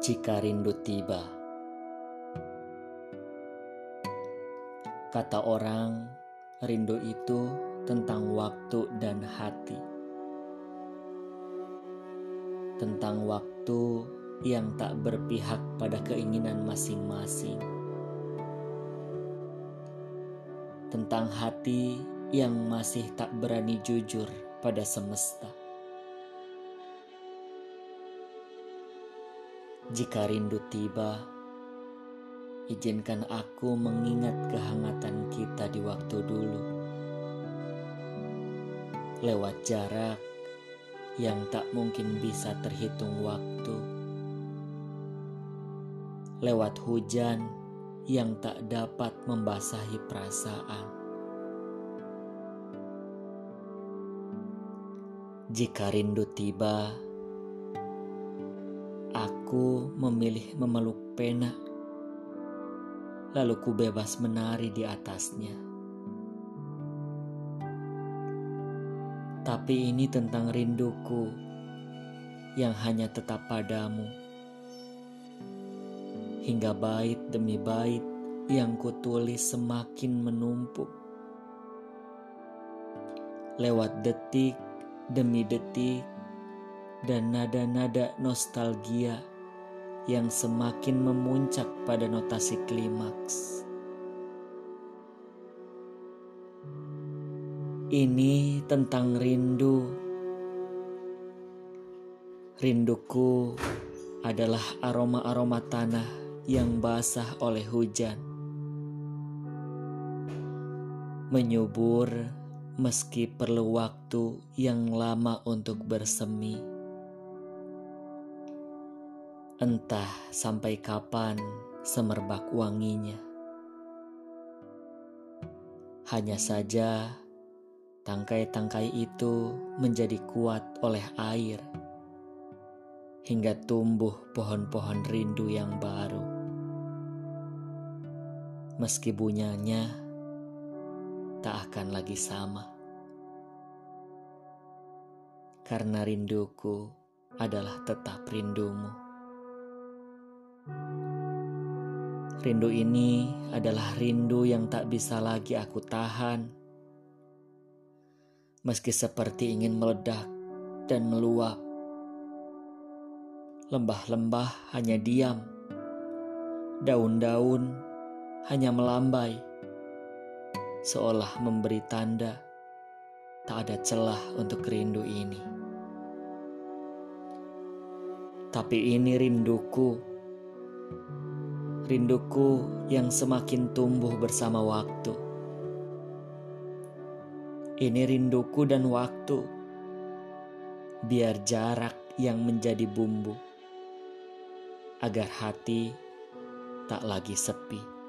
Jika rindu tiba, kata orang, rindu itu tentang waktu dan hati, tentang waktu yang tak berpihak pada keinginan masing-masing, tentang hati yang masih tak berani jujur pada semesta. Jika rindu tiba, izinkan aku mengingat kehangatan kita di waktu dulu. Lewat jarak yang tak mungkin bisa terhitung waktu. Lewat hujan yang tak dapat membasahi perasaan. Jika rindu tiba, Aku memilih memeluk pena, lalu ku bebas menari di atasnya. Tapi ini tentang rinduku yang hanya tetap padamu. Hingga bait demi bait yang kutulis semakin menumpuk. Lewat detik demi detik dan nada-nada nostalgia yang semakin memuncak pada notasi klimaks. Ini tentang rindu. Rinduku adalah aroma-aroma tanah yang basah oleh hujan. Menyubur meski perlu waktu yang lama untuk bersemi. Entah sampai kapan semerbak wanginya. Hanya saja tangkai-tangkai itu menjadi kuat oleh air hingga tumbuh pohon-pohon rindu yang baru. Meski bunyanya tak akan lagi sama. Karena rinduku adalah tetap rindumu. Rindu ini adalah rindu yang tak bisa lagi aku tahan. Meski seperti ingin meledak dan meluap. Lembah-lembah hanya diam. Daun-daun hanya melambai. Seolah memberi tanda tak ada celah untuk rindu ini. Tapi ini rinduku rinduku yang semakin tumbuh bersama waktu. Ini rinduku dan waktu, biar jarak yang menjadi bumbu, agar hati tak lagi sepi.